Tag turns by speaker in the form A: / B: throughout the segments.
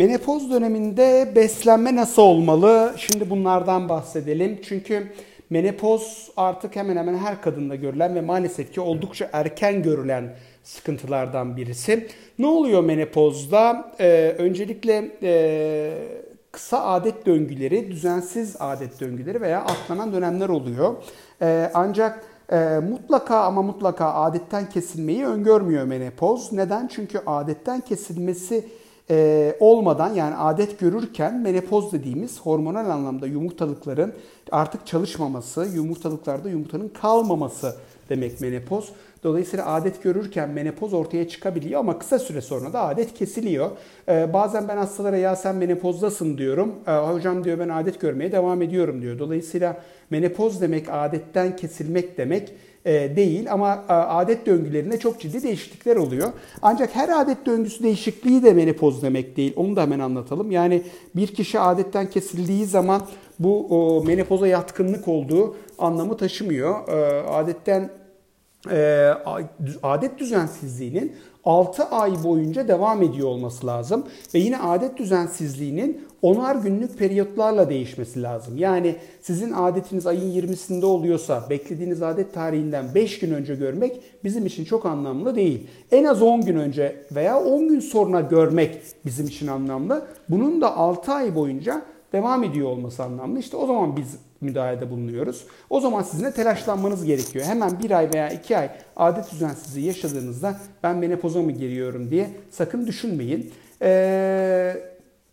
A: Menopoz döneminde beslenme nasıl olmalı? Şimdi bunlardan bahsedelim. Çünkü menopoz artık hemen hemen her kadında görülen ve maalesef ki oldukça erken görülen sıkıntılardan birisi. Ne oluyor menopozda? Ee, öncelikle e, kısa adet döngüleri, düzensiz adet döngüleri veya atlanan dönemler oluyor. Ee, ancak e, mutlaka ama mutlaka adetten kesilmeyi öngörmüyor menopoz. Neden? Çünkü adetten kesilmesi e, olmadan yani adet görürken menopoz dediğimiz hormonal anlamda yumurtalıkların artık çalışmaması, yumurtalıklarda yumurtanın kalmaması demek menopoz. Dolayısıyla adet görürken menopoz ortaya çıkabiliyor ama kısa süre sonra da adet kesiliyor. Ee, bazen ben hastalara ya sen menopozdasın diyorum. Ee, hocam diyor ben adet görmeye devam ediyorum diyor. Dolayısıyla menopoz demek adetten kesilmek demek e, değil ama e, adet döngülerinde çok ciddi değişiklikler oluyor. Ancak her adet döngüsü değişikliği de menopoz demek değil. Onu da hemen anlatalım. Yani bir kişi adetten kesildiği zaman bu menopoza yatkınlık olduğu anlamı taşımıyor. E, adetten e, adet düzensizliğinin 6 ay boyunca devam ediyor olması lazım. Ve yine adet düzensizliğinin onar günlük periyotlarla değişmesi lazım. Yani sizin adetiniz ayın 20'sinde oluyorsa beklediğiniz adet tarihinden 5 gün önce görmek bizim için çok anlamlı değil. En az 10 gün önce veya 10 gün sonra görmek bizim için anlamlı. Bunun da 6 ay boyunca devam ediyor olması anlamlı. İşte o zaman biz müdahalede bulunuyoruz. O zaman sizin de telaşlanmanız gerekiyor. Hemen bir ay veya iki ay adet düzensizliği yaşadığınızda ben menopoza mı giriyorum diye sakın düşünmeyin. Ee,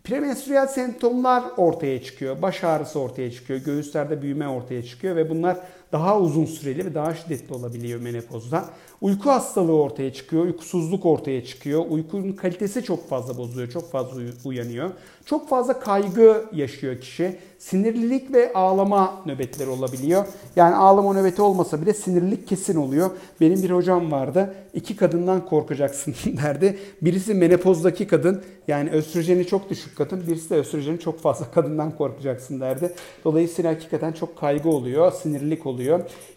A: premenstrüel semptomlar ortaya çıkıyor. Baş ağrısı ortaya çıkıyor. Göğüslerde büyüme ortaya çıkıyor ve bunlar daha uzun süreli ve daha şiddetli olabiliyor menopozda. Uyku hastalığı ortaya çıkıyor, uykusuzluk ortaya çıkıyor. Uykunun kalitesi çok fazla bozuyor, çok fazla uyanıyor. Çok fazla kaygı yaşıyor kişi. Sinirlilik ve ağlama nöbetleri olabiliyor. Yani ağlama nöbeti olmasa bile sinirlilik kesin oluyor. Benim bir hocam vardı. İki kadından korkacaksın derdi. Birisi menopozdaki kadın yani östrojeni çok düşük kadın. Birisi de östrojeni çok fazla kadından korkacaksın derdi. Dolayısıyla hakikaten çok kaygı oluyor, sinirlilik oluyor.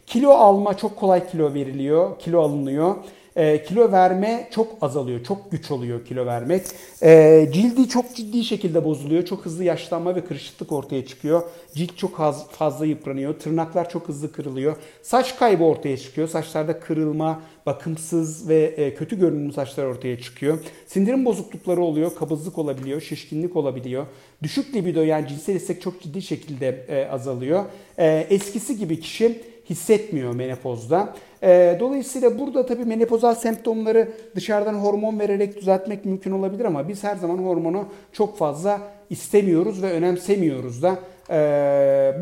A: Kilo alma çok kolay kilo veriliyor, kilo alınıyor. E, kilo verme çok azalıyor, çok güç oluyor kilo vermek. E, cildi çok ciddi şekilde bozuluyor, çok hızlı yaşlanma ve kırışıklık ortaya çıkıyor. Cilt çok az, fazla yıpranıyor, tırnaklar çok hızlı kırılıyor. Saç kaybı ortaya çıkıyor, saçlarda kırılma, bakımsız ve e, kötü görünümlü saçlar ortaya çıkıyor. Sindirim bozuklukları oluyor, kabızlık olabiliyor, şişkinlik olabiliyor. Düşük libido yani cinsel istek çok ciddi şekilde e, azalıyor. E, eskisi gibi kişi hissetmiyor menopozda. E, dolayısıyla burada tabii menopozal semptomları dışarıdan hormon vererek düzeltmek mümkün olabilir ama biz her zaman hormonu çok fazla istemiyoruz ve önemsemiyoruz da. E,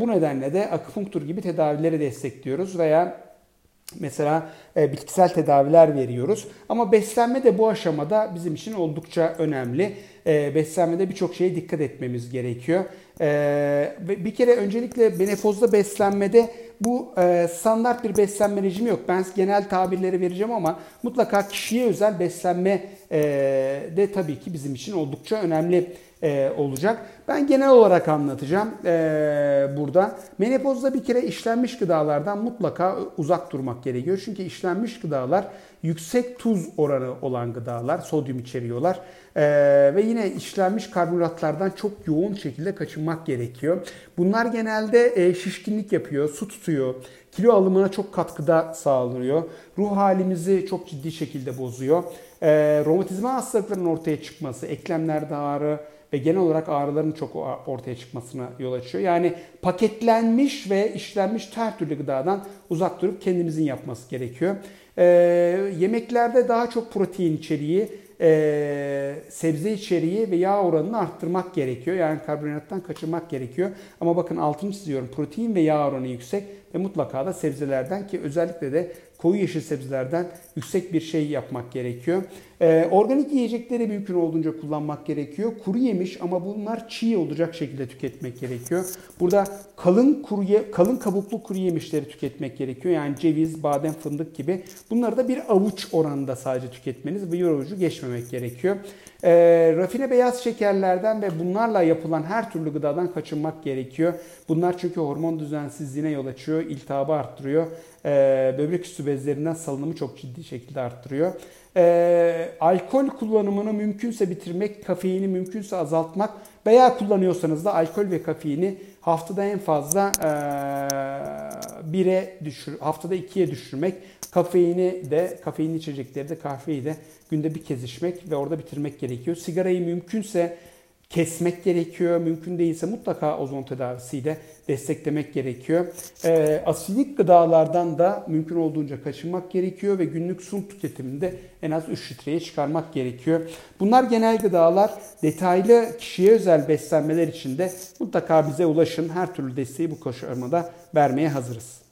A: bu nedenle de akupunktur gibi tedavileri destekliyoruz veya Mesela e, bitkisel tedaviler veriyoruz. Ama beslenme de bu aşamada bizim için oldukça önemli. E, beslenmede birçok şeye dikkat etmemiz gerekiyor. Bir kere öncelikle menopozda beslenmede bu e, standart bir beslenme rejimi yok. Ben genel tabirleri vereceğim ama mutlaka kişiye özel beslenme de tabii ki bizim için oldukça önemli e, olacak. Ben genel olarak anlatacağım e, burada. Menopozda bir kere işlenmiş gıdalardan mutlaka uzak durmak gerekiyor. Çünkü işlenmiş gıdalar yüksek tuz oranı olan gıdalar, sodyum içeriyorlar. E, ve yine işlenmiş karbonhidratlardan çok yoğun şekilde kaçınmak gerekiyor. Bunlar genelde şişkinlik yapıyor, su tutuyor, kilo alımına çok katkıda sağlıyor. Ruh halimizi çok ciddi şekilde bozuyor. E, romatizma hastalıklarının ortaya çıkması, eklemlerde ağrı, ve genel olarak ağrıların çok ortaya çıkmasına yol açıyor. Yani paketlenmiş ve işlenmiş her türlü gıdadan uzak durup kendimizin yapması gerekiyor. Ee, yemeklerde daha çok protein içeriği, e, sebze içeriği ve yağ oranını arttırmak gerekiyor. Yani karbonhidrattan kaçırmak gerekiyor. Ama bakın altını çiziyorum. Protein ve yağ oranı yüksek ve mutlaka da sebzelerden ki özellikle de koyu yeşil sebzelerden yüksek bir şey yapmak gerekiyor. Ee, organik yiyecekleri mümkün olduğunca kullanmak gerekiyor. Kuru yemiş ama bunlar çiğ olacak şekilde tüketmek gerekiyor. Burada kalın kuru kalın kabuklu kuru yemişleri tüketmek gerekiyor. Yani ceviz, badem, fındık gibi. Bunları da bir avuç oranında sadece tüketmeniz ve bir avucu geçmemek gerekiyor. E, rafine beyaz şekerlerden ve bunlarla yapılan her türlü gıdadan kaçınmak gerekiyor. Bunlar çünkü hormon düzensizliğine yol açıyor, iltihabı arttırıyor. E, böbrek üstü bezlerinden salınımı çok ciddi şekilde arttırıyor. E, alkol kullanımını mümkünse bitirmek, kafeini mümkünse azaltmak veya kullanıyorsanız da alkol ve kafeini haftada en fazla 1'e düşür, haftada 2'ye düşürmek. Kafeini de, kafeinli içecekleri de kahveyi de günde bir kez içmek ve orada bitirmek gerekiyor. Sigarayı mümkünse kesmek gerekiyor. Mümkün değilse mutlaka ozon tedavisiyle desteklemek gerekiyor. E, asidik gıdalardan da mümkün olduğunca kaçınmak gerekiyor ve günlük su tüketiminde en az 3 litreye çıkarmak gerekiyor. Bunlar genel gıdalar. Detaylı kişiye özel beslenmeler için de mutlaka bize ulaşın. Her türlü desteği bu koşulmada vermeye hazırız.